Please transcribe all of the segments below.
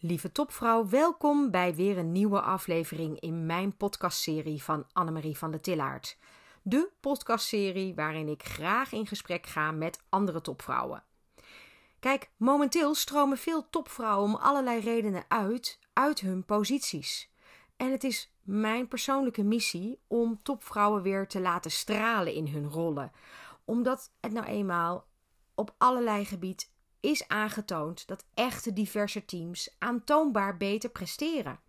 Lieve topvrouw, welkom bij weer een nieuwe aflevering in mijn podcastserie van Annemarie van de Tillaert. De podcastserie waarin ik graag in gesprek ga met andere topvrouwen. Kijk, momenteel stromen veel topvrouwen om allerlei redenen uit uit hun posities. En het is mijn persoonlijke missie om topvrouwen weer te laten stralen in hun rollen. Omdat het nou eenmaal op allerlei gebied is aangetoond dat echte diverse teams aantoonbaar beter presteren.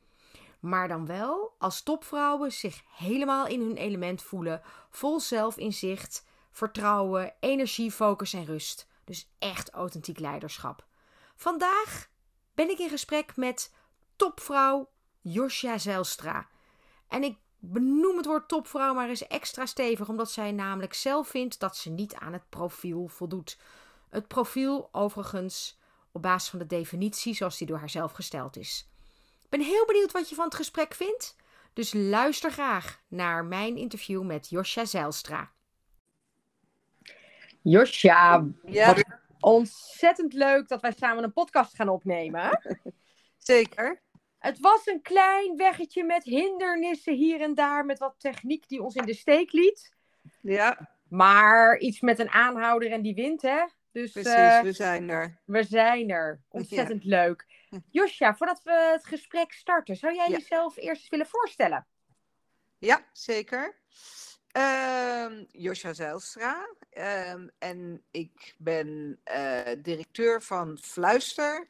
Maar dan wel als topvrouwen zich helemaal in hun element voelen, vol zelfinzicht, vertrouwen, energie, focus en rust. Dus echt authentiek leiderschap. Vandaag ben ik in gesprek met topvrouw Josja Zelstra. En ik benoem het woord topvrouw maar eens extra stevig, omdat zij namelijk zelf vindt dat ze niet aan het profiel voldoet. Het profiel overigens op basis van de definitie zoals die door haarzelf gesteld is. Ik ben heel benieuwd wat je van het gesprek vindt, dus luister graag naar mijn interview met Josja Zijlstra. Josja, ja. wat ontzettend leuk dat wij samen een podcast gaan opnemen. Zeker. Het was een klein weggetje met hindernissen hier en daar, met wat techniek die ons in de steek liet. Ja. Maar iets met een aanhouder en die wind, hè? Dus, Precies, uh, we zijn er. We zijn er. Ontzettend leuk. Josja, voordat we het gesprek starten, zou jij jezelf eerst eens willen voorstellen? Ja, zeker. Uh, Josja Zijlstra. Uh, en ik ben uh, directeur van Fluister.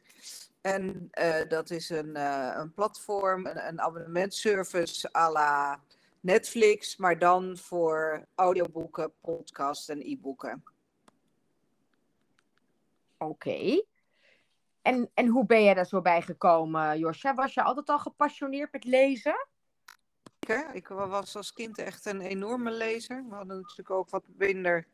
En uh, dat is een, een platform, een, een abonnementservice à la Netflix, maar dan voor audioboeken, podcasts en e-boeken. Oké. En, en hoe ben jij daar zo bij gekomen, Josja? Was je altijd al gepassioneerd met lezen? Ik was als kind echt een enorme lezer. We hadden natuurlijk ook wat minder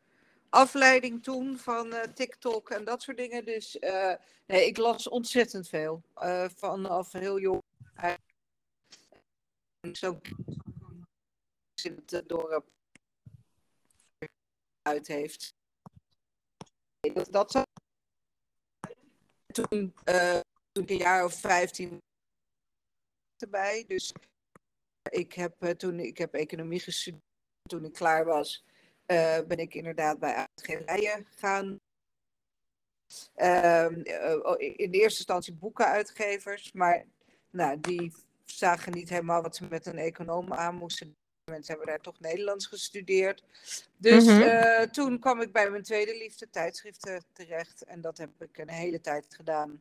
afleiding toen van uh, TikTok en dat soort dingen. Dus uh, nee, ik las ontzettend veel. Uh, vanaf heel jong. Zo in het dorp uit heeft. Dat, dat toen, uh, toen ik een jaar of 15 erbij. Dus ik heb, uh, toen, ik heb economie gestudeerd. Toen ik klaar was, uh, ben ik inderdaad bij uitgeverijen gaan. Ehm, in de eerste instantie boekenuitgevers, maar nou, die zagen niet helemaal wat ze met een econoom aan moesten. Mensen hebben daar toch Nederlands gestudeerd. Dus mm -hmm. toen kwam ik bij mijn tweede liefde, tijdschriften, terecht. En dat heb ik een hele tijd gedaan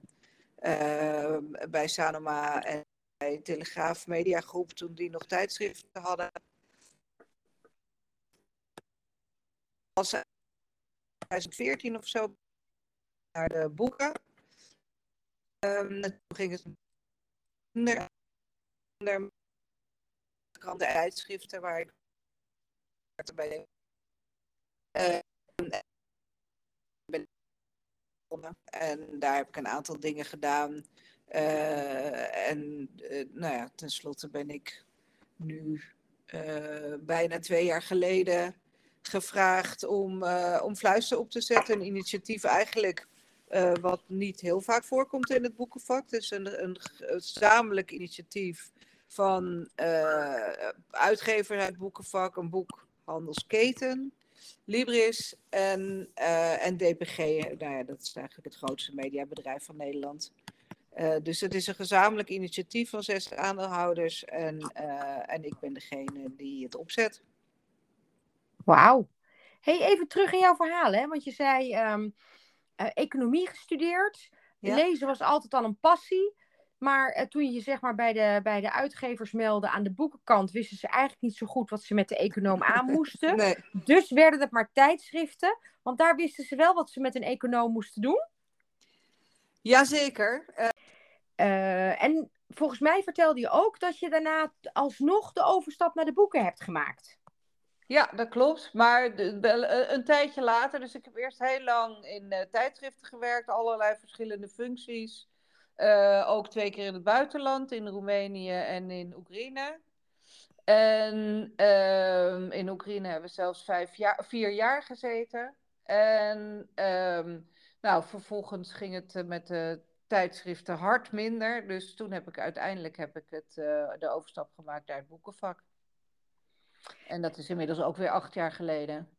uh, bij Sanoma en bij Telegraaf Media Groep, toen die nog tijdschriften hadden. Als 2014 of zo naar de boeken. Um, toen ging het minder kranten en tijdschriften waar ik bij uh, ben en daar heb ik een aantal dingen gedaan. Uh, en uh, nou ja, tenslotte ben ik nu bijna twee jaar geleden gevraagd om, om Fluister op te zetten. Een initiatief eigenlijk wat niet heel vaak voorkomt in het boekenvak. Dus een, een gezamenlijk initiatief van uh, uitgever uit boekenvak, een boekhandelsketen, Libris en, uh, en DPG. Nou ja, dat is eigenlijk het grootste mediabedrijf van Nederland. Uh, dus het is een gezamenlijk initiatief van zes aandeelhouders en, en ik ben degene die het opzet. Wauw. Hey, even terug in jouw verhaal, hè? want je zei um, economie gestudeerd. Ja. Lezen was altijd al een passie. Maar uh, toen je je zeg maar bij de, bij de uitgevers meldde aan de boekenkant, wisten ze eigenlijk niet zo goed wat ze met de econoom aan moesten. Nee. Dus werden het maar tijdschriften. Want daar wisten ze wel wat ze met een econoom moesten doen. Jazeker. Uh... Uh, en volgens mij vertelde je ook dat je daarna alsnog de overstap naar de boeken hebt gemaakt. Ja, dat klopt. Maar de, de, een tijdje later, dus ik heb eerst heel lang in uh, tijdschriften gewerkt, allerlei verschillende functies. Uh, ook twee keer in het buitenland, in Roemenië en in Oekraïne. En uh, in Oekraïne hebben we zelfs vijf jaar, vier jaar gezeten. En um, nou, vervolgens ging het met de tijdschriften hard minder. Dus toen heb ik uiteindelijk heb ik het, de overstap gemaakt naar het boekenvak. En dat is inmiddels ook weer acht jaar geleden.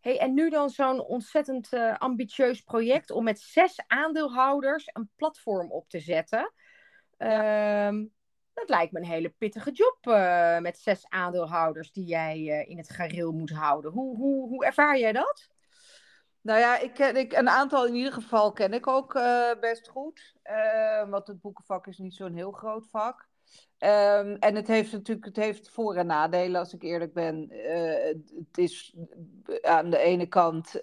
Hey, en nu dan zo'n ontzettend ambitieus project om met zes aandeelhouders een platform op te zetten. Ja. Ehm, dat lijkt me een hele pittige job uh, met zes aandeelhouders die jij uh, in het gareel moet houden. Hoe, hoe, hoe ervaar jij dat? Nou ja, ik ken ik, een aantal in ieder geval ken ik ook best goed. want het boekenvak is niet zo'n heel groot vak. Um, en het heeft natuurlijk het heeft voor- en nadelen, als ik eerlijk ben. het is aan de ene kant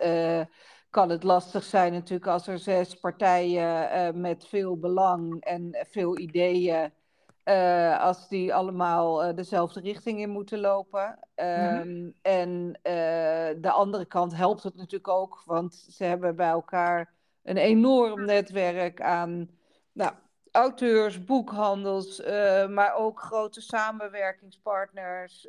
kan het lastig zijn natuurlijk als er zes partijen met veel belang en veel ideeën als die allemaal dezelfde richting in moeten lopen. Um, En uh, de andere kant helpt het natuurlijk ook, want ze hebben bij elkaar een enorm netwerk aan nou, auteurs, boekhandels, maar ook grote samenwerkingspartners.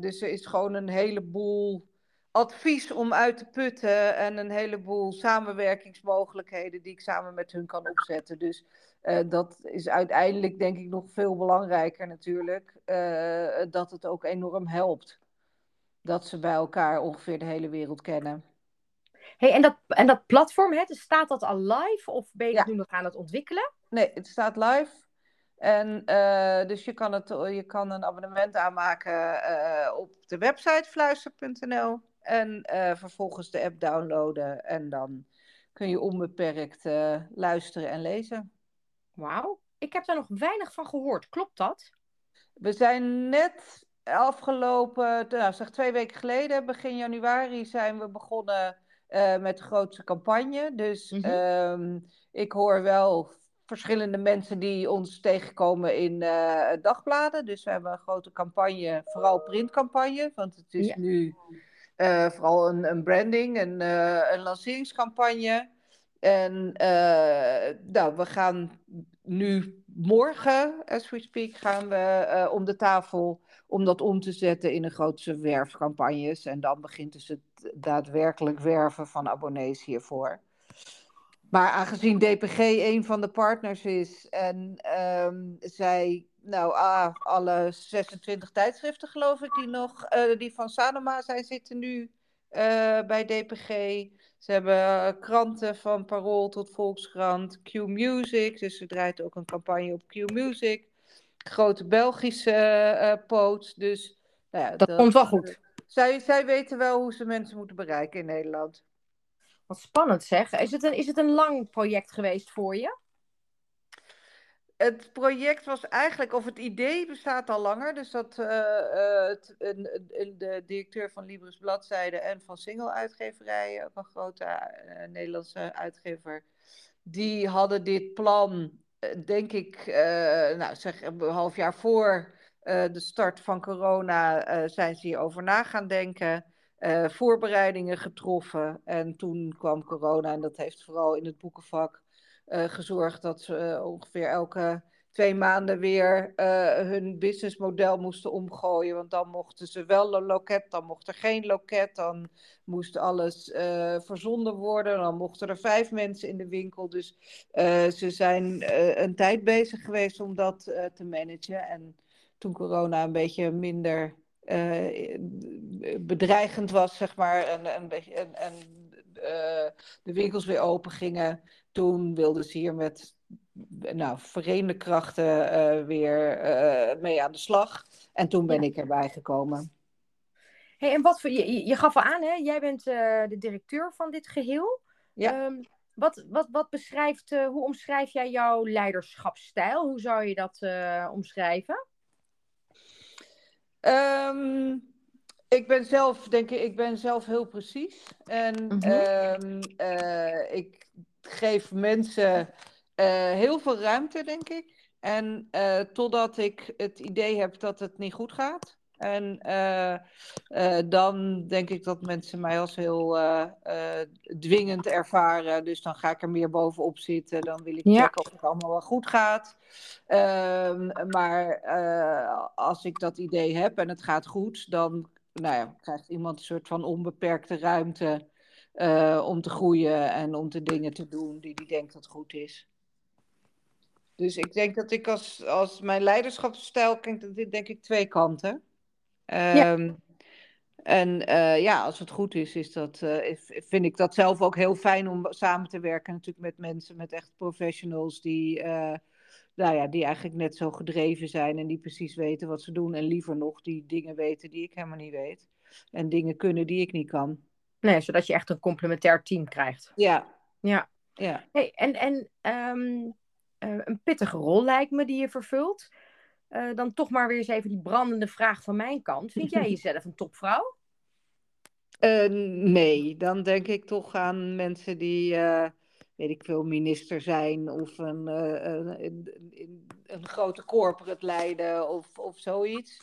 dus er is gewoon een heleboel advies om uit te putten en een heleboel samenwerkingsmogelijkheden die ik samen met hun kan opzetten. Dus dat is uiteindelijk denk ik nog veel belangrijker natuurlijk, dat het ook enorm helpt. Dat ze bij elkaar ongeveer de hele wereld kennen. Hey, en, dat, en dat platform, hè, dus staat dat al live of ben je ja. nu nog aan het ontwikkelen? Nee, het staat live. En uh, dus je kan, het, je kan een abonnement aanmaken op de website fluister.nl en vervolgens de app downloaden. En dan kun je onbeperkt luisteren en lezen. Wauw, ik heb daar nog weinig van gehoord. Klopt dat? We zijn net afgelopen, nou, zeg twee weken geleden, begin januari, zijn we begonnen uh, met de grootste campagne. Dus mm -hmm. ik hoor wel verschillende mensen die ons tegenkomen in uh, dagbladen. Dus we hebben een grote campagne, vooral printcampagne, want het is ja. nu uh, vooral een, een branding, een, een lanceringscampagne. En nou, we gaan nu morgen, as we speak, gaan we uh, om de tafel om dat om te zetten in een grootse werfcampagnes. En dan begint dus het daadwerkelijk werven van abonnees hiervoor. Maar aangezien DPG een van de partners is en um, zij, nou, ah, alle 26 tijdschriften geloof ik die nog, uh, die van Sanoma zijn, zitten nu uh, bij DPG. Ze hebben kranten van Parool tot Volkskrant, Q Music, dus ze draait ook een campagne op Q Music. Grote Belgische uh, poot, dus... Nou ja, dat, dat, komt wel goed. Zij, zij weten wel hoe ze mensen moeten bereiken in Nederland. Wat spannend zeg. Is het een, is het een lang project geweest voor je? Het project was eigenlijk, of het idee bestaat al langer. Dus dat uh, uh, een, een, de directeur van Libris Bladzijde en van Single Uitgeverij, ook een grote uh, Nederlandse uitgever, die hadden dit plan, denk ik, nou zeg een half jaar voor de start van corona, zijn ze hierover na gaan denken. voorbereidingen getroffen en toen kwam corona en dat heeft vooral in het boekenvak uh, gezorgd dat ze uh, ongeveer elke twee maanden weer uh, hun businessmodel moesten omgooien. Want dan mochten ze wel een loket, dan mocht er geen loket, dan moest alles verzonden worden. Dan mochten er vijf mensen in de winkel. Dus ze zijn een tijd bezig geweest om dat te managen. En toen corona een beetje minder bedreigend was, zeg maar, en, en, en, en de winkels weer open gingen, toen wilden ze hier met nou, verenigde krachten uh, weer mee aan de slag. En toen ben ja. ik erbij gekomen. Hey, en wat voor, je, je gaf al aan, hè? jij bent de directeur van dit geheel. Ja. Um, wat, wat, wat beschrijft, hoe omschrijf jij jouw leiderschapsstijl? Hoe zou je dat omschrijven? Um, ik ben zelf, denk ik, ik ben zelf heel precies. En mm -hmm. um, ik geef mensen uh, heel veel ruimte, denk ik. En uh, totdat ik het idee heb dat het niet goed gaat. En uh, dan denk ik dat mensen mij als heel dwingend ervaren. Dus dan ga ik er meer bovenop zitten. Dan wil ik ja. checken of het allemaal wel goed gaat. Ehm, maar als ik dat idee heb en het gaat goed, dan nou ja, krijgt iemand een soort van onbeperkte ruimte om te groeien en om de dingen te doen die hij denkt dat goed is. Dus ik denk dat ik als, als mijn leiderschapsstijl, dit denk ik twee kanten. Ehm, en uh, ja, als het goed is, is dat, uh, vind ik dat zelf ook heel fijn om samen te werken. Natuurlijk met mensen, met echt professionals die, uh, nou ja, die eigenlijk net zo gedreven zijn en die precies weten wat ze doen. En liever nog die dingen weten die ik helemaal niet weet. En dingen kunnen die ik niet kan. Nee, zodat je echt een complementair team krijgt. Ja. Ja. ja. Hey, en en um, een pittige rol lijkt me die je vervult. Uh, dan toch maar weer eens even die brandende vraag van mijn kant. Vind jij jezelf een topvrouw? Uh, nee, dan denk ik toch aan mensen die, uh, weet ik veel, minister zijn of een, een, een, een, grote corporate leiden of, of zoiets.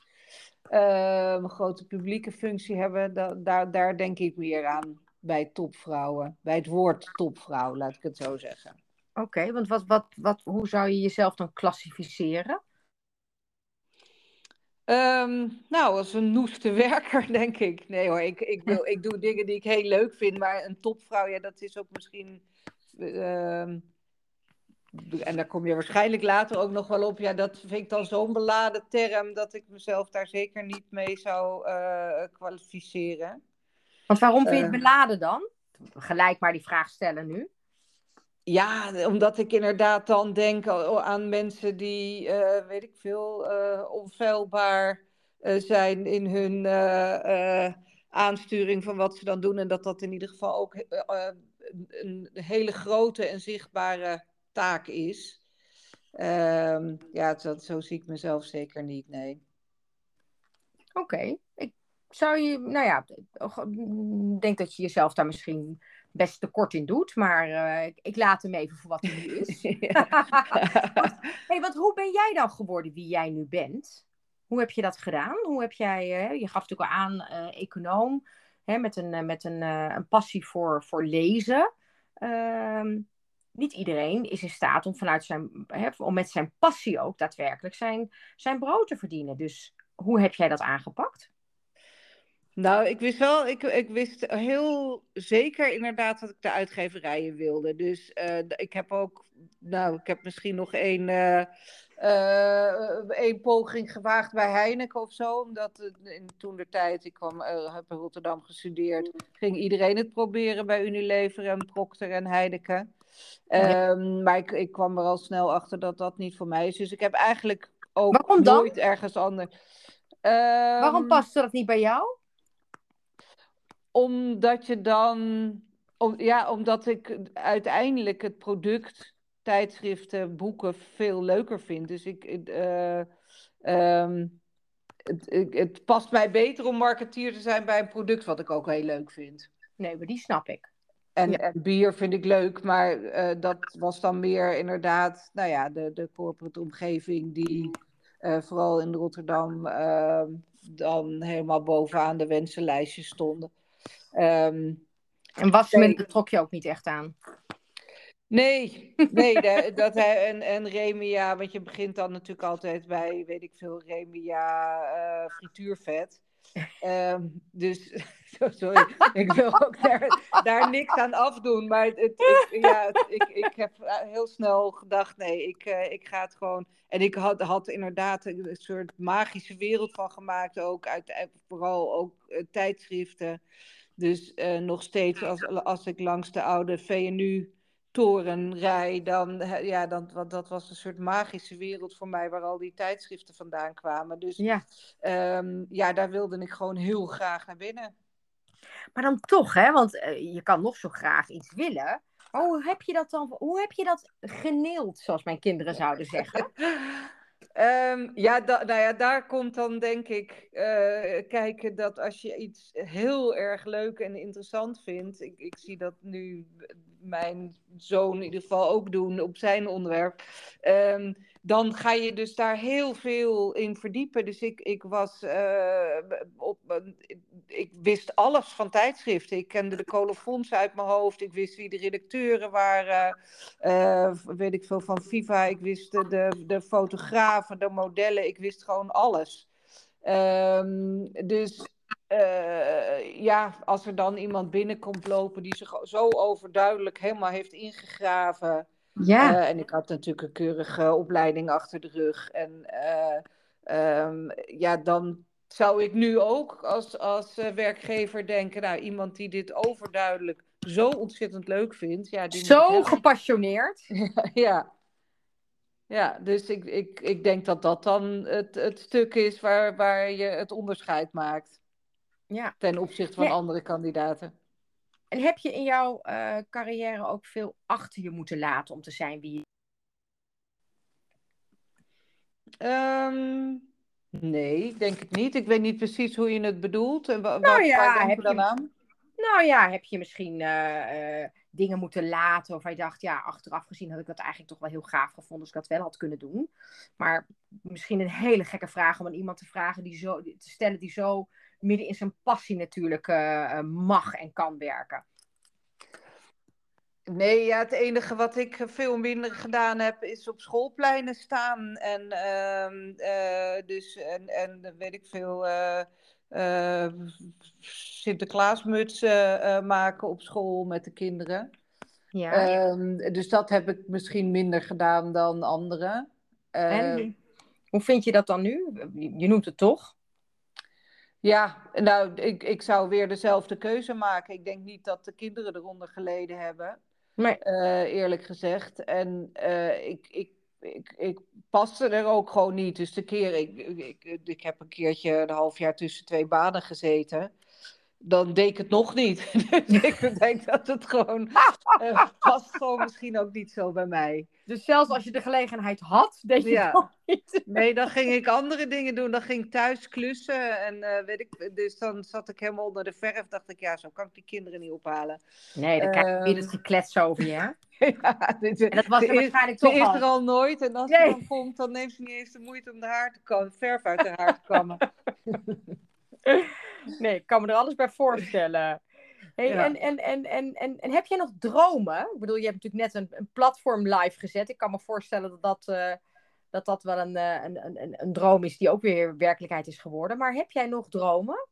een grote publieke functie hebben, da daar, daar denk ik meer aan bij topvrouwen. Bij het woord topvrouw, laat ik het zo zeggen. Oké, want wat, wat, wat, hoe zou je jezelf dan klassificeren? Um, nou, als een noeste werker, denk ik. Nee hoor, ik, ik, wil, ik doe dingen die ik heel leuk vind, maar een topvrouw, ja, dat is ook misschien. Uh, en daar kom je waarschijnlijk later ook nog wel op. Ja, dat vind ik dan zo'n beladen term dat ik mezelf daar zeker niet mee zou uh, kwalificeren. Want waarom vind je het ehm. beladen dan? Gelijk maar die vraag stellen nu. Ja, omdat ik inderdaad dan denk aan mensen die, uh, weet ik veel, uh, onfeilbaar uh, zijn in hun aansturing van wat ze dan doen. En dat dat in ieder geval ook een hele grote en zichtbare taak is. Um, ja, dat, zo zie ik mezelf zeker niet, nee. Oké, ik zou je, nou ja, ik denk dat je jezelf daar misschien best tekort in doet. Maar uh, ik laat hem even voor wat hij nu is. hey, wat, hoe ben jij dan geworden wie jij nu bent? Hoe heb je dat gedaan? Hoe heb jij, uh, je gaf natuurlijk al aan, uh, econoom, hè, met, een, met een, een passie voor, voor lezen. Ehm, niet iedereen is in staat om, vanuit zijn, hè, om met zijn passie ook daadwerkelijk zijn, zijn brood te verdienen. Dus hoe heb jij dat aangepakt? Nou, ik wist wel, ik, ik wist heel zeker inderdaad dat ik de uitgeverijen wilde. Dus uh, ik heb ook, nou, ik heb misschien nog één, uh, uh, één poging gewaagd bij Heineken of zo. Omdat toen de tijd, ik kwam, heb in Rotterdam gestudeerd, ging iedereen het proberen bij Unilever en Procter en Heineken. Um, maar ik, ik kwam er al snel achter dat dat niet voor mij is. Dus ik heb eigenlijk ook nooit ergens anders. Um, Waarom paste dat niet bij jou? Omdat je dan, om, ja, omdat ik uiteindelijk het product, tijdschriften, boeken veel leuker vind. Dus ik, uh, um, het, het, past mij beter om marketeer te zijn bij een product wat ik ook heel leuk vind. Nee, maar die snap ik. En, en bier vind ik leuk, maar uh, dat was dan meer inderdaad, nou ja, de, de corporate omgeving die uh, vooral in Rotterdam uh, dan helemaal bovenaan de wensenlijstjes stonden. Um, en wasmiddelen trok je ook niet echt aan? Nee, nee de, dat hij, en, en Remia, want je begint dan natuurlijk altijd bij, weet ik veel, Remia uh, frituurvet. Um, dus, sorry, ik wil ook daar, daar, niks aan afdoen. Maar het, ik, ja, ik, ik heb heel snel gedacht, nee, ik, uh, ik ga het gewoon... En ik had, had inderdaad een soort magische wereld van gemaakt ook. Uit, vooral ook uh, tijdschriften. Dus uh, nog steeds, als, als ik langs de oude VNU-toren rij, dan, ja, dan, want dat was een soort magische wereld voor mij waar al die tijdschriften vandaan kwamen. Dus ja, um, ja daar wilde ik gewoon heel graag naar binnen. Maar dan toch, hè? Want uh, je kan nog zo graag iets willen. hoe heb je dat dan? Hoe heb je dat geneeld, zoals mijn kinderen zouden zeggen? Um, ja, nou ja, daar komt dan denk ik uh, kijken dat als je iets heel erg leuk en interessant vindt. Ik, ik zie dat nu mijn zoon in ieder geval ook doen op zijn onderwerp. Um, dan ga je dus daar heel veel in verdiepen. Dus ik, ik was uh, op, ik wist alles van tijdschriften. Ik kende de colofons uit mijn hoofd. Ik wist wie de redacteuren waren. Uh, weet ik veel van Viva. Ik wist de, de, fotografen, de modellen. Ik wist gewoon alles. Um, dus eh, ja, als er dan iemand binnenkomt lopen die zich zo overduidelijk helemaal heeft ingegraven. Ja. Eh, en ik had natuurlijk een keurige opleiding achter de rug. En eh, ehm, ja, dan zou ik nu ook als, als werkgever denken, nou, iemand die dit overduidelijk zo ontzettend leuk vindt. Ja, die Zo gepassioneerd. Ja. Ja, dus ik, ik, ik denk dat dat dan het, het stuk is waar, waar je het onderscheid maakt Ja. ten opzichte van andere kandidaten. En heb je in jouw eh, carrière ook veel achter je moeten laten om te zijn wie je Ehm, nee, ik denk het niet. Ik weet niet precies hoe je het bedoelt. En wa- Nou wat, ja, waar denk heb je dan je- aan? Nou ja, heb je misschien eh, eh, dingen moeten laten of je dacht, ja, achteraf gezien had ik dat eigenlijk toch wel heel gaaf gevonden als ik dat wel had kunnen doen. Maar misschien een hele gekke vraag om aan iemand te vragen die zo, te stellen die zo midden in zijn passie natuurlijk eh, eh, mag en kan werken. Nee, ja, het enige wat ik veel minder gedaan heb, is op schoolpleinen staan. En, ehm, eh, dus, en, en weet ik veel, eh, Sinterklaasmutsen maken op school met de kinderen. Ja. Ehm, dus dat heb ik misschien minder gedaan dan anderen. En hoe vind je dat dan nu? Je noemt het toch? Ja, nou, ik, ik zou weer dezelfde keuze maken. Ik denk niet dat de kinderen eronder geleden hebben, Nee. eh, eerlijk gezegd. En eh, ik, ik, ik, ik paste er ook gewoon niet. Dus de keer, ik, ik, ik heb een keertje een half jaar tussen twee banen gezeten. Dan deed ik het nog niet. Dus ik denk dat het gewoon eh, past gewoon misschien ook niet zo bij mij. Dus zelfs als je de gelegenheid had, deed je Ja. het nog niet. Nee, dan ging ik andere dingen doen. Dan ging ik thuis klussen. En eh, weet ik, dus dan zat ik helemaal onder de verf. Dacht ik, ja, zo kan ik die kinderen niet ophalen. Nee, dan krijg je Ehm, weer dat geklets over je, hè? ja, dit, En dat was er waarschijnlijk toch is al. er al nooit. En als Nee. ze dan komt, dan neemt ze niet eens de moeite om de haar te komen, verf uit haar haar te kammen. Nee, ik kan me er alles bij voorstellen. Hey, Ja. en, en, en, en, en, en heb jij nog dromen? Ik bedoel, je hebt natuurlijk net een, een platform live gezet. Ik kan me voorstellen dat dat, eh, dat, dat wel eh, een, een, een, een droom is die ook weer werkelijkheid is geworden. Maar heb jij nog dromen?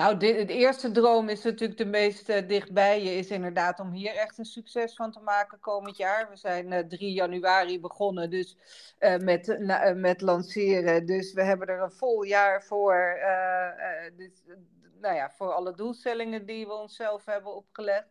Nou, dit, de eerste droom is natuurlijk de meest eh, dichtbij je, is inderdaad om hier echt een succes van te maken komend jaar. We zijn eh 3 januari begonnen dus, eh, met, eh, eh, met lanceren, dus we hebben er een vol jaar voor, eh, eh, dus, eh, nou ja, voor alle doelstellingen die we onszelf hebben opgelegd.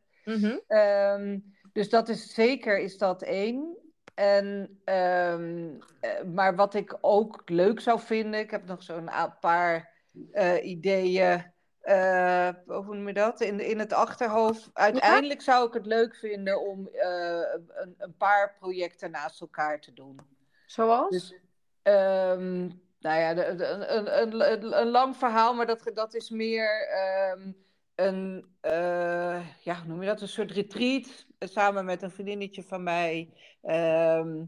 Ehm, dus dat is zeker is dat één. En, ehm, eh, maar wat ik ook leuk zou vinden, ik heb nog zo'n paar eh, ideeën, eh, hoe noem je dat, in, in het achterhoofd. Uiteindelijk zou ik het leuk vinden om eh, een, een paar projecten naast elkaar te doen. Zoals? Dus, ehm, nou ja, de- de- een, een, een, een lang verhaal, maar dat, dat is meer ehm, een, eh, ja, hoe noem je dat? Een soort retreat samen met een vriendinnetje van mij, ehm,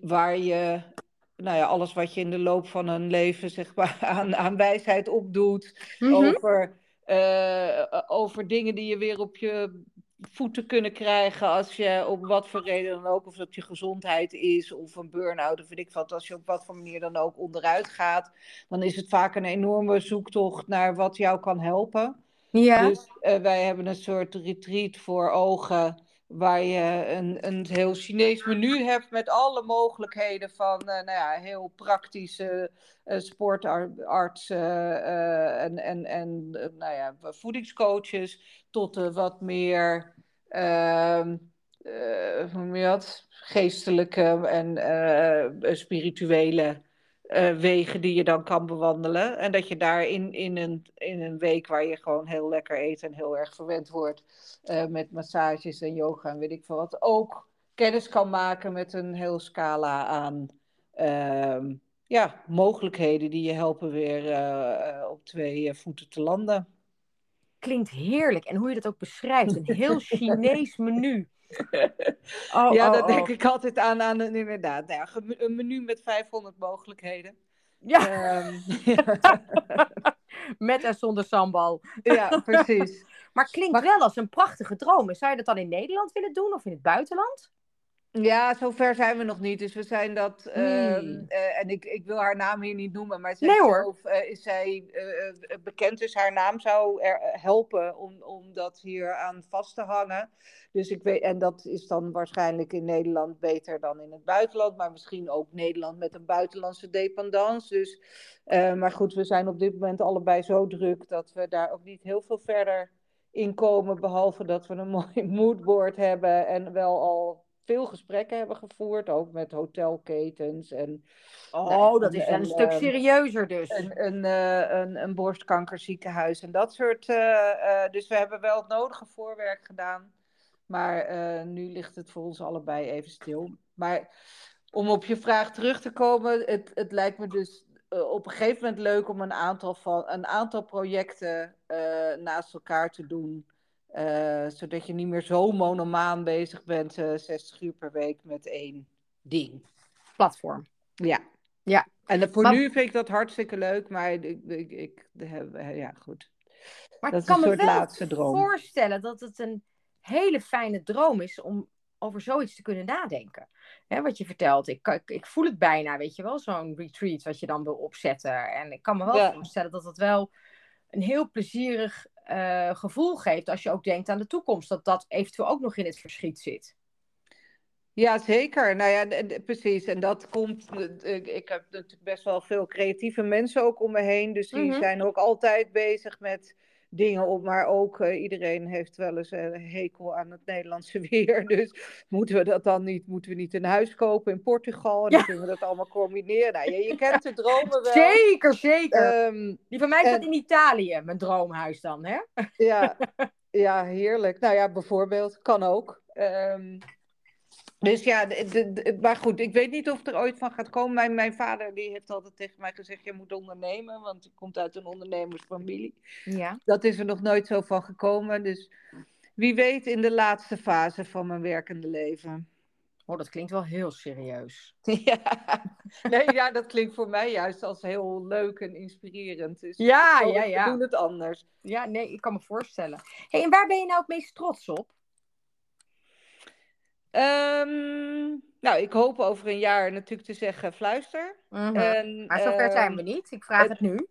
waar je, nou ja, alles wat je in de loop van een leven, zeg maar, aan, aan wijsheid opdoet, Mhm. over, eh, over dingen die je weer op je voeten kunnen krijgen als je op wat voor reden dan ook, of dat je gezondheid is of een burn-out of weet ik wat, als je op wat voor manier dan ook onderuit gaat, dan is het vaak een enorme zoektocht naar wat jou kan helpen. Ja. Dus eh, wij hebben een soort retreat voor ogen. Waar je een, een heel Chinees menu hebt met alle mogelijkheden van eh, nou ja, heel praktische eh, sportarts eh, en, en, en nou ja, voedingscoaches tot wat meer ehm, eh, hoe geestelijke en spirituele eh, wegen die je dan kan bewandelen. En dat je daar in, in, een, in een week waar je gewoon heel lekker eet en heel erg verwend wordt eh, met massages en yoga en weet ik veel wat, ook kennis kan maken met een heel scala aan ehm, ja, mogelijkheden die je helpen weer eh, op twee voeten te landen. Klinkt heerlijk. En hoe je dat ook beschrijft. Een heel Chinees menu. Oh, ja, oh, daar oh. denk ik altijd aan, aan een, inderdaad. Nou ja, een menu met 500 mogelijkheden. Ja, Ehm, met en zonder sambal. ja, precies. Maar klinkt Maar- wel als een prachtige droom. Zou je dat dan in Nederland willen doen of in het buitenland? Ja, zover zijn we nog niet. Dus we zijn dat. Hmm. eh, en ik, ik wil haar naam hier niet noemen, maar zij Nee, hoor. zelf, eh, is zij eh, eh, bekend. Dus haar naam zou er eh, helpen om, om dat hier aan vast te hangen. Dus ik weet, en dat is dan waarschijnlijk in Nederland beter dan in het buitenland. Maar misschien ook Nederland met een buitenlandse dependance. Dus, eh, maar goed, we zijn op dit moment allebei zo druk dat we daar ook niet heel veel verder in komen. Behalve dat we een mooi moodboard hebben en wel al veel gesprekken hebben gevoerd, ook met hotelketens en Oh, Nee, dat is en- een en, stuk ehm, serieuzer dus. een, een, eh, een, een borstkankerziekenhuis en dat soort. eh, eh, dus we hebben wel het nodige voorwerk gedaan. Maar nu ligt het voor ons allebei even stil. Maar om op je vraag terug te komen, het, het lijkt me dus op een gegeven moment leuk om een aantal, van, een aantal projecten naast elkaar te doen. Eh, zodat je niet meer zo monomaan bezig bent, eh 60 uur per week met één ding. Platform. Ja. Ja. En eh, voor Maar- nu vind ik dat hartstikke leuk, maar ik, ik, ik heb, ja, goed. Maar Dat ik is kan een me wel laatste droom. voorstellen dat het een hele fijne droom is om over zoiets te kunnen nadenken. Hè, wat je vertelt, ik, ik, ik voel het bijna, weet je wel, zo'n retreat wat je dan wil opzetten. En ik kan me wel Ja. voorstellen dat het wel een heel plezierig eh, gevoel geeft als je ook denkt aan de toekomst. Dat dat eventueel ook nog in het verschiet zit. Ja, zeker. Nou ja, precies. En dat komt. eh, Ik, ik heb natuurlijk best wel veel creatieve mensen ook om me heen. Dus die Mhm. zijn ook altijd bezig met dingen op. Maar ook eh, iedereen heeft wel eens een hekel aan het Nederlandse weer. Dus moeten we dat dan niet? Moeten we niet een huis kopen in Portugal? En dan Ja. kunnen we dat allemaal combineren. Nou, je, je kent de dromen wel. Zeker, zeker. Ehm, Die van mij staat en- in Italië, mijn droomhuis dan, hè? Ja, ja, heerlijk. Nou ja, bijvoorbeeld, kan ook. Ehm, dus ja, de, de- de- maar goed, ik weet niet of het er ooit van gaat komen. Mijn, mijn vader die heeft altijd tegen mij gezegd, je moet ondernemen, want hij komt uit een ondernemersfamilie. Ja. Dat is er nog nooit zo van gekomen. Dus wie weet in de laatste fase van mijn werkende leven. Oh, dat klinkt wel heel serieus. Ja, nee, ja, dat klinkt voor mij juist als heel leuk en inspirerend. Dus Ja, ja, ja. doen het anders. Ja, nee, ik kan me voorstellen. Hey, en waar ben je nou het meest trots op? Ehm, nou, ik hoop over een jaar natuurlijk te zeggen fluister. En, Maar zover zijn ehm, we niet. Ik vraag het nu.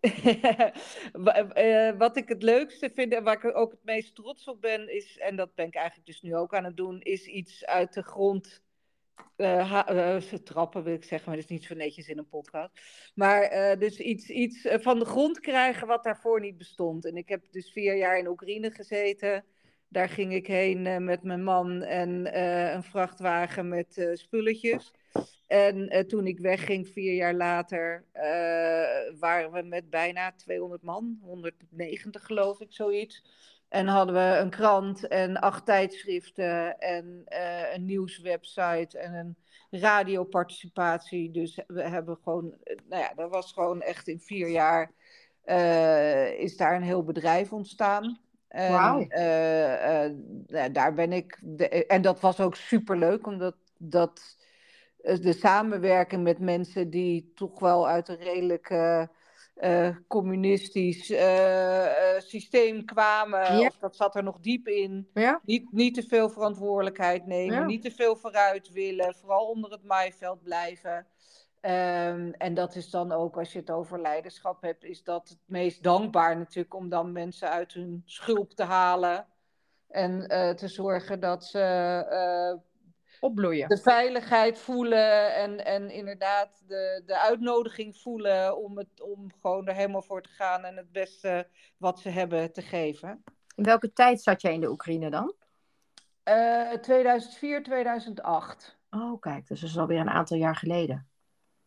eh, wat ik het leukste vind en waar ik ook het meest trots op ben, is, en dat ben ik eigenlijk dus nu ook aan het doen, is iets uit de grond eh, trappen, wil ik zeggen, maar dat is niet zo netjes in een podcast. Maar dus iets, iets van de grond krijgen wat daarvoor niet bestond. En ik heb dus vier jaar in Oekraïne gezeten. Daar ging ik heen eh, met mijn man en eh, een vrachtwagen met eh, spulletjes. En toen ik wegging, vier jaar later, waren we met bijna 200 man, 190 geloof ik, zoiets. En hadden we een krant en acht tijdschriften en een nieuwswebsite en een radioparticipatie. Dus we hebben gewoon, nou ja, dat was gewoon echt in vier jaar is daar een heel bedrijf ontstaan. En, eh, eh, nou, daar ben ik, de- en dat was ook superleuk, omdat dat eh, de samenwerking met mensen die toch wel uit een redelijk communistisch systeem kwamen, Ja. of dat zat er nog diep in. Ja? Niet, niet te veel verantwoordelijkheid nemen, Ja. niet te veel vooruit willen, vooral onder het maaiveld blijven. Ehm, en dat is dan ook, als je het over leiderschap hebt, is dat het meest dankbaar natuurlijk om dan mensen uit hun schulp te halen. En eh, te zorgen dat ze eh, Opbloeien. de veiligheid voelen en, en inderdaad de, de uitnodiging voelen om, het, om gewoon er helemaal voor te gaan en het beste wat ze hebben te geven. In welke tijd zat jij in de Oekraïne dan? Eh 2004, 2008. Oh, kijk, dus dat is alweer een aantal jaar geleden.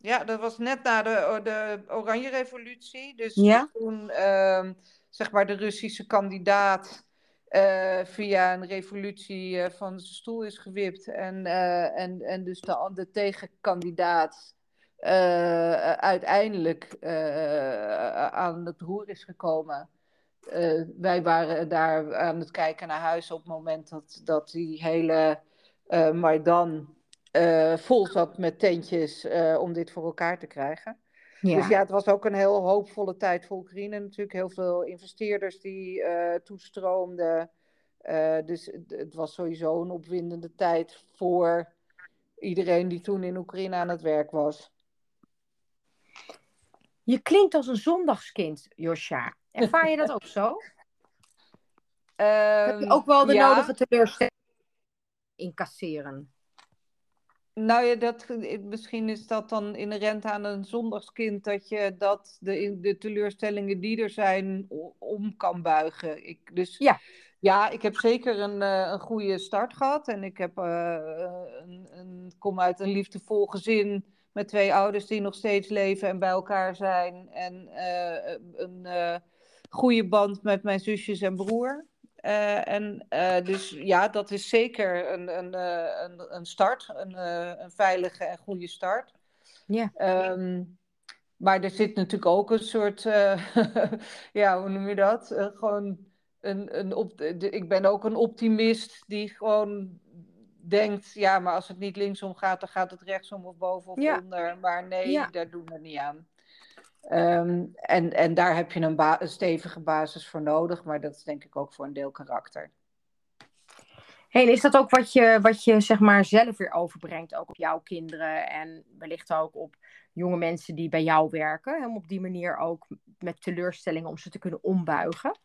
Ja, dat was net na de, de Oranje Revolutie. Dus Ja? toen ehm, zeg maar de Russische kandidaat eh, via een revolutie eh, van zijn stoel is gewipt. En, eh, en, en dus de, de tegenkandidaat uiteindelijk aan het roer is gekomen. Wij waren daar aan het kijken naar huis op het moment dat, dat die hele Maidan eh, vol zat met tentjes eh, om dit voor elkaar te krijgen. Ja. Dus ja, het was ook een heel hoopvolle tijd voor Oekraïne natuurlijk. Heel veel investeerders die eh, toestroomden. Dus het, het was sowieso een opwindende tijd voor iedereen die toen in Oekraïne aan het werk was. Je klinkt als een zondagskind, Josja. Ervaar je dat ook zo? Heb je Ehm, ook wel de ja. nodige teleurstelling incasseren? Nou ja, dat, misschien is dat dan inherent aan een zondagskind dat je dat de, de teleurstellingen die er zijn om kan buigen. Ik, dus Ja. ja, ik heb zeker een, eh, een goede start gehad en ik heb, eh, een, een, kom uit een liefdevol gezin met twee ouders die nog steeds leven en bij elkaar zijn en eh, een eh, goede band met mijn zusjes en broer. Eh, en eh, dus ja, dat is zeker een, een, eh, een, een start, een, een veilige en goede start. Ja. Ehm, maar er zit natuurlijk ook een soort, ja, hoe noem je dat? Gewoon een, een op, de- ik ben ook een optimist die gewoon denkt, ja, maar als het niet linksom gaat, dan gaat het rechtsom of boven of Ja. onder. Maar nee, Ja. daar doen we niet aan. Ehm, en, en daar heb je een, ba- een stevige basis voor nodig, maar dat is denk ik ook voor een deel karakter. Hey, is dat ook wat je, wat je zeg maar zelf weer overbrengt, ook op jouw kinderen en wellicht ook op jonge mensen die bij jou werken? Om op die manier ook met teleurstellingen om ze te kunnen ombuigen?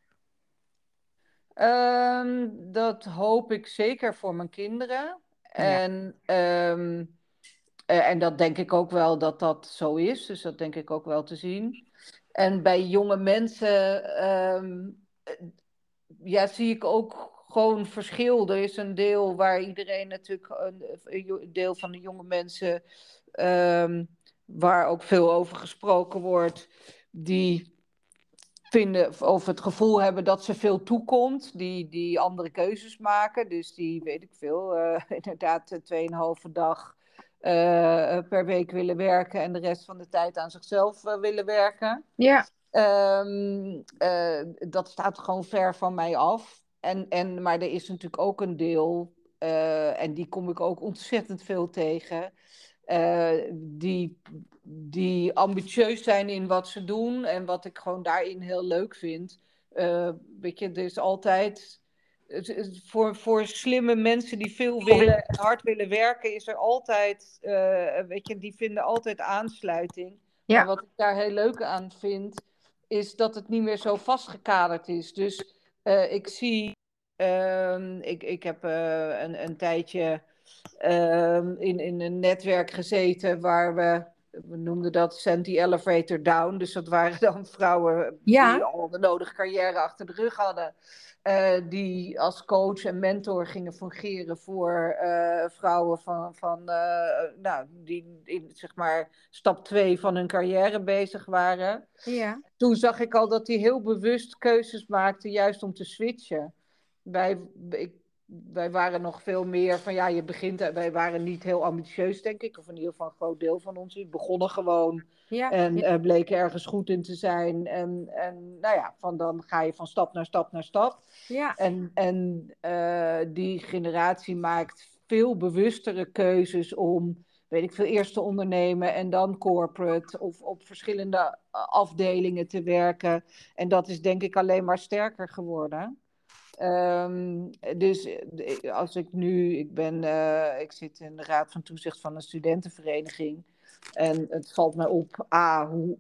Ehm, dat hoop ik zeker voor mijn kinderen. En, ehm, eh, en dat denk ik ook wel dat dat zo is. Dus dat denk ik ook wel te zien. En bij jonge mensen ehm, eh, ja, zie ik ook gewoon verschil. Er is een deel waar iedereen natuurlijk, een, deel van de jonge mensen, ehm, waar ook veel over gesproken wordt, die vinden of het gevoel hebben dat ze veel toekomt, die, die andere keuzes maken. Dus die, weet ik veel, eh, inderdaad tweeënhalve dag eh, per week willen werken en de rest van de tijd aan zichzelf eh, willen werken. Ja, Ehm, eh, dat staat gewoon ver van mij af. En, en, maar er is natuurlijk ook een deel, eh, en die kom ik ook ontzettend veel tegen, eh, die, die ambitieus zijn in wat ze doen en wat ik gewoon daarin heel leuk vind. Eh, weet je, er is altijd. Voor, voor slimme mensen die veel willen en hard willen werken, is er altijd, eh, weet je, die vinden altijd aansluiting. Ja. Maar wat ik daar heel leuk aan vind, is dat het niet meer zo vastgekaderd is. Dus eh, ik zie, ehm, ik, ik heb eh, een, een tijdje ehm, in, in een netwerk gezeten waar we, we noemden dat the Elevator Down. Dus dat waren dan vrouwen Ja. die al de nodige carrière achter de rug hadden. eh, die als coach en mentor gingen fungeren voor eh, vrouwen van, van eh, nou, die in zeg maar stap 2 van hun carrière bezig waren ja, toen zag ik al dat hij heel bewust keuzes maakte, juist om te switchen. Ik, wij waren nog veel meer van ja, je begint, wij waren niet heel ambitieus, denk ik, of in ieder geval een groot deel van ons. We begonnen gewoon ja. en ja. eh, bleken ergens goed in te zijn. En, en nou ja, van dan ga je van stap naar stap naar stap. ja. En, en eh, die generatie maakt veel bewustere keuzes om, weet ik veel, eerst te ondernemen en dan corporate of op verschillende eh, afdelingen te werken. En dat is denk ik alleen maar sterker geworden. Ehm, dus eh, als ik nu, ik ben, eh, ik zit in de raad van toezicht van een studentenvereniging. En het valt mij op, A, hoe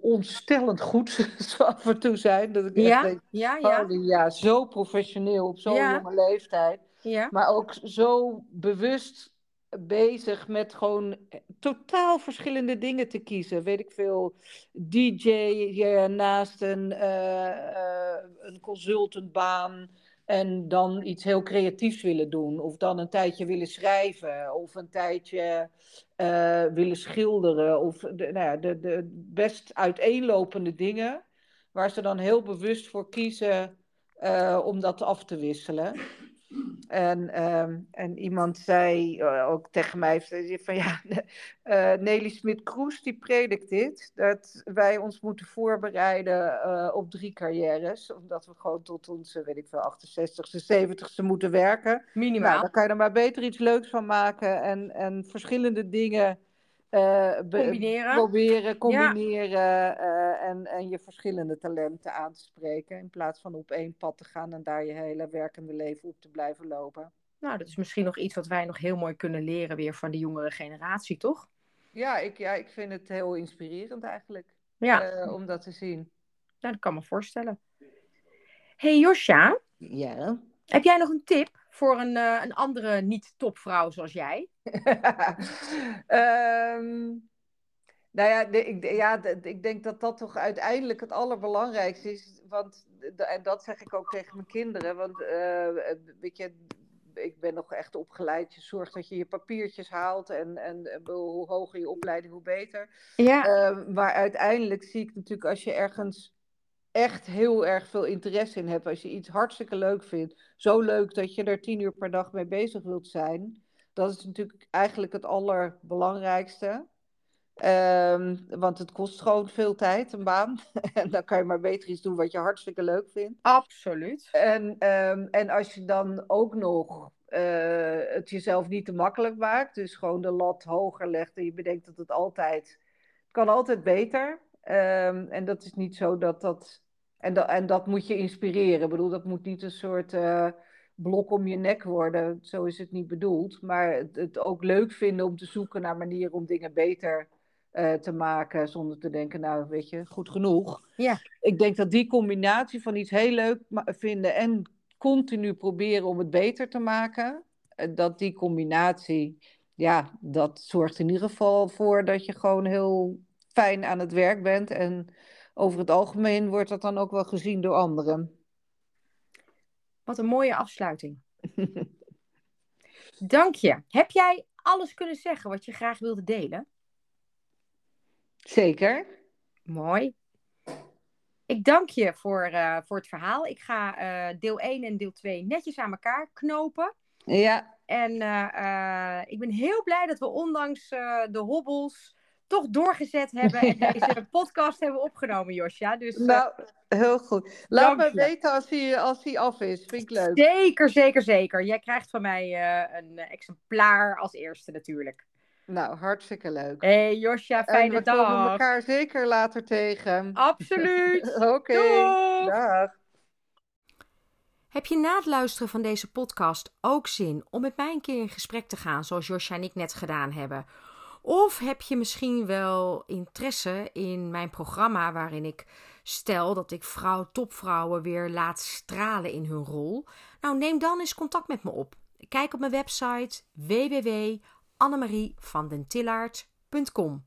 ontstellend goed ze af en toe zijn. Dat ik echt denk, ja, ja, Holy, ja, zo professioneel op zo'n Ja. jonge leeftijd. ja. Maar ook zo bewust bezig met gewoon totaal verschillende dingen te kiezen. Weet ik veel, DJ naast een, eh, eh, een consultantbaan en dan iets heel creatiefs willen doen. Of dan een tijdje willen schrijven. Of een tijdje eh, willen schilderen. Of de, nou ja, de, de best uiteenlopende dingen. Waar ze dan heel bewust voor kiezen eh, om dat af te wisselen. En, ehm, en iemand zei eh, ook tegen mij van ja, eh, Nelly Smit-Kroes die predikt dit, dat wij ons moeten voorbereiden eh, op drie carrières, omdat we gewoon tot onze, weet ik veel, 68ste, 70ste moeten werken. Minimaal. Nou, dan kan je er maar beter iets leuks van maken en, en verschillende dingen eh, be- Combineren. proberen, combineren eh, en, en je verschillende talenten aan te spreken. In plaats van op één pad te gaan en daar je hele werkende leven op te blijven lopen. Nou, dat is misschien nog iets wat wij nog heel mooi kunnen leren weer van de jongere generatie, toch? Ja, ik, ja, ik vind het heel inspirerend eigenlijk. Ja. Uh, om dat te zien. Nou, dat kan me voorstellen. hey Josja. Ja? Heb jij nog een tip voor een, uh, een andere niet-topvrouw zoals jij? Um, nou ja, de, ik, ja de, ik denk dat dat toch uiteindelijk het allerbelangrijkste is. Want, en dat zeg ik ook tegen mijn kinderen. Want uh, weet je, ik ben nog echt opgeleid. Je zorgt dat je je papiertjes haalt. En, en hoe hoger je opleiding, hoe beter. Ja. Uh, maar uiteindelijk zie ik natuurlijk als je ergens echt heel erg veel interesse in hebt. Als je iets hartstikke leuk vindt. Zo leuk dat je er tien uur per dag mee bezig wilt zijn. Dat is natuurlijk eigenlijk het allerbelangrijkste. Um, want het kost gewoon veel tijd, een baan. en dan kan je maar beter iets doen wat je hartstikke leuk vindt. Absoluut. En, um, en als je dan ook nog uh, het jezelf niet te makkelijk maakt, dus gewoon de lat hoger legt en je bedenkt dat het altijd, kan altijd beter. Um, en dat is niet zo dat dat, en, dat, en dat moet je inspireren. Ik bedoel, dat moet niet een soort uh, blok om je nek worden. Zo is het niet bedoeld. Maar het, het ook leuk vinden om te zoeken naar manieren om dingen beter uh, te maken. Zonder te denken, nou weet je, goed genoeg. Ja. Ik denk dat die combinatie van iets heel leuk vinden en continu proberen om het beter te maken. uh, Dat die combinatie, ja, dat zorgt in ieder geval voor dat je gewoon heel fijn aan het werk bent. En over het algemeen wordt dat dan ook wel gezien door anderen. Wat een mooie afsluiting. Dank je. Heb jij alles kunnen zeggen wat je graag wilde delen? Zeker. Mooi. Ik dank je voor, uh, voor het verhaal. Ik ga uh, deel 1 en deel 2 netjes aan elkaar knopen. Ja. En uh, ik ben heel blij dat we ondanks de hobbels toch doorgezet hebben en deze podcast hebben opgenomen, Josja. Dus, nou, heel goed. Laat me weten als hij, als hij af is. Vind ik leuk. Zeker, zeker, zeker. Jij krijgt van mij een exemplaar als eerste natuurlijk. Nou, hartstikke leuk. Hé hey, Josja, fijne en we dag. We komen elkaar zeker later tegen. Absoluut. Oké, okay. dag. Heb je na het luisteren van deze podcast ook zin om met mij een keer in gesprek te gaan, zoals Josja en ik net gedaan hebben? Of heb je misschien wel interesse in mijn programma waarin ik stel dat ik vrouw, topvrouwen weer laat stralen in hun rol? Nou, neem dan eens contact met me op. Kijk op mijn website www annemarievandentillaert.com.